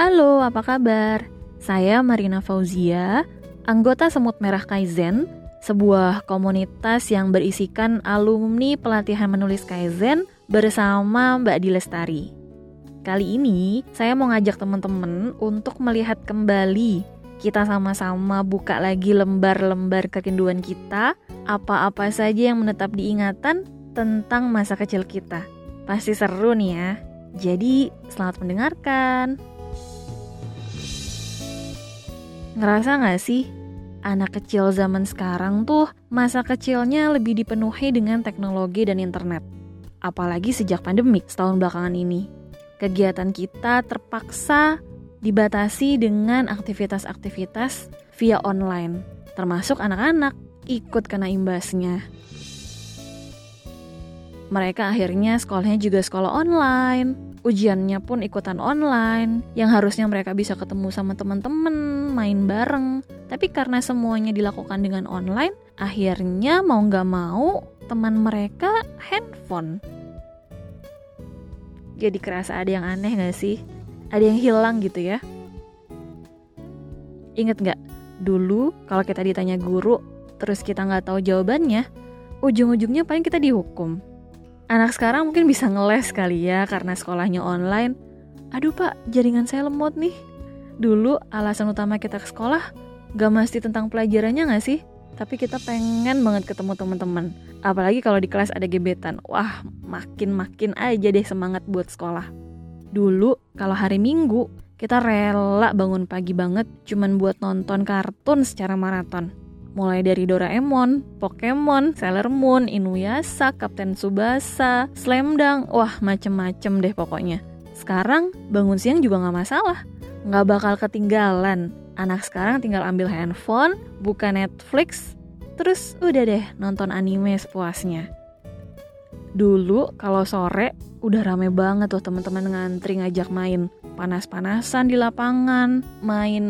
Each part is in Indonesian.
Halo, apa kabar? Saya Marina Fauzia, anggota Semut Merah Kaizen, sebuah komunitas yang berisikan alumni pelatihan menulis Kaizen bersama Mbak Dilestari. Kali ini saya mau ngajak teman-teman untuk melihat kembali kita sama-sama buka lagi lembar-lembar kerinduan kita, apa-apa saja yang menetap diingatan tentang masa kecil kita. Pasti seru nih ya. Jadi, selamat mendengarkan. Ngerasa gak sih anak kecil zaman sekarang tuh masa kecilnya lebih dipenuhi dengan teknologi dan internet. Apalagi sejak pandemi setahun belakangan ini. Kegiatan kita terpaksa dibatasi dengan aktivitas-aktivitas via online, termasuk anak-anak ikut kena imbasnya. Mereka akhirnya sekolahnya juga sekolah online, ujiannya pun ikutan online, yang harusnya mereka bisa ketemu sama teman-teman, main bareng. Tapi karena semuanya dilakukan dengan online, akhirnya mau nggak mau teman mereka handphone. Jadi kerasa ada yang aneh nggak sih? Ada yang hilang gitu ya? Ingat nggak? Dulu kalau kita ditanya guru, terus kita nggak tahu jawabannya, ujung-ujungnya paling kita dihukum Anak sekarang mungkin bisa ngeles kali ya karena sekolahnya online. Aduh pak, jaringan saya lemot nih. Dulu alasan utama kita ke sekolah gak mesti tentang pelajarannya gak sih? Tapi kita pengen banget ketemu teman-teman. Apalagi kalau di kelas ada gebetan. Wah, makin-makin aja deh semangat buat sekolah. Dulu kalau hari Minggu kita rela bangun pagi banget cuman buat nonton kartun secara maraton. Mulai dari Doraemon, Pokemon, Sailor Moon, Inuyasha, Kapten Subasa, Slam Dunk, wah macem-macem deh pokoknya. Sekarang bangun siang juga gak masalah, Gak bakal ketinggalan. Anak sekarang tinggal ambil handphone, buka Netflix, terus udah deh nonton anime sepuasnya. Dulu kalau sore udah rame banget tuh teman-teman ngantri ngajak main panas-panasan di lapangan, main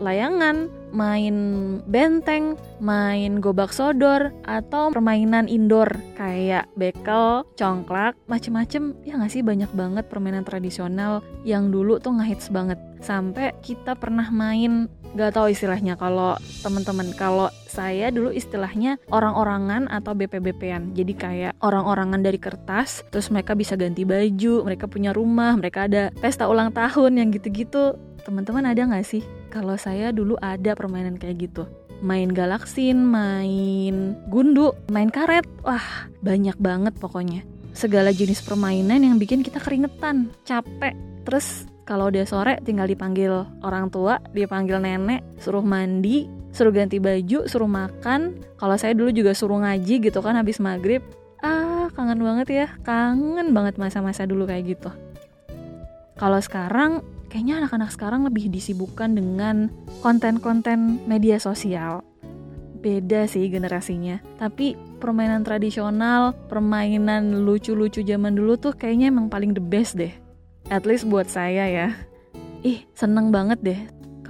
layangan, main benteng, main gobak sodor, atau permainan indoor kayak bekel, congklak, macem-macem. Ya nggak sih banyak banget permainan tradisional yang dulu tuh ngehits banget. Sampai kita pernah main, gak tahu istilahnya kalau temen-temen. Kalau saya dulu istilahnya orang-orangan atau BP-BP-an. Jadi kayak orang-orangan dari kertas, terus mereka bisa ganti baju, mereka punya rumah, mereka ada pesta ulang tahun yang gitu-gitu. Teman-teman ada nggak sih? Kalau saya dulu ada permainan kayak gitu main galaksin, main gundu, main karet. Wah, banyak banget pokoknya. Segala jenis permainan yang bikin kita keringetan, capek. Terus kalau udah sore tinggal dipanggil orang tua, dipanggil nenek, suruh mandi, suruh ganti baju, suruh makan. Kalau saya dulu juga suruh ngaji gitu kan habis maghrib. Ah, kangen banget ya. Kangen banget masa-masa dulu kayak gitu. Kalau sekarang kayaknya anak-anak sekarang lebih disibukkan dengan konten-konten media sosial. Beda sih generasinya, tapi permainan tradisional, permainan lucu-lucu zaman dulu tuh kayaknya emang paling the best deh. At least buat saya ya. Ih, seneng banget deh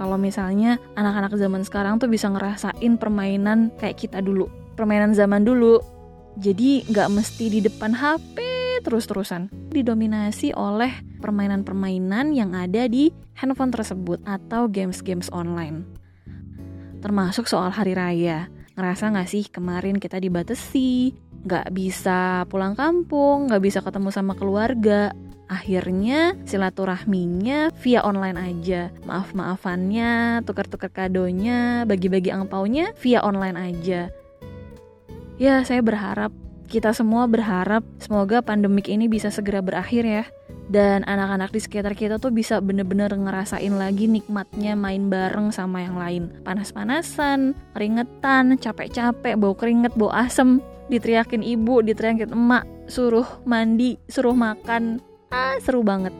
kalau misalnya anak-anak zaman sekarang tuh bisa ngerasain permainan kayak kita dulu. Permainan zaman dulu. Jadi nggak mesti di depan HP terus-terusan. Didominasi oleh permainan-permainan yang ada di handphone tersebut atau games-games online. Termasuk soal hari raya. Ngerasa gak sih kemarin kita dibatasi, gak bisa pulang kampung, gak bisa ketemu sama keluarga. Akhirnya silaturahminya via online aja. Maaf-maafannya, tukar-tukar kadonya, bagi-bagi angpaunya via online aja. Ya, saya berharap kita semua berharap semoga pandemik ini bisa segera berakhir ya. Dan anak-anak di sekitar kita tuh bisa bener-bener ngerasain lagi nikmatnya main bareng sama yang lain. Panas-panasan, keringetan, capek-capek, bau keringet, bau asem. Diteriakin ibu, diteriakin emak, suruh mandi, suruh makan. Ah, seru banget.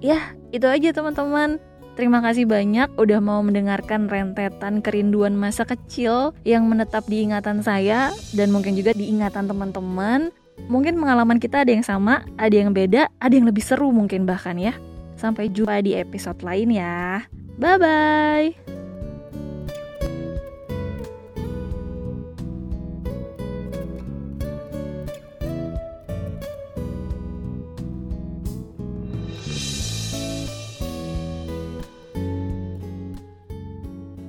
Ya, itu aja teman-teman. Terima kasih banyak udah mau mendengarkan rentetan kerinduan masa kecil yang menetap di ingatan saya dan mungkin juga di ingatan teman-teman. Mungkin pengalaman kita ada yang sama, ada yang beda, ada yang lebih seru mungkin bahkan ya. Sampai jumpa di episode lain ya. Bye bye.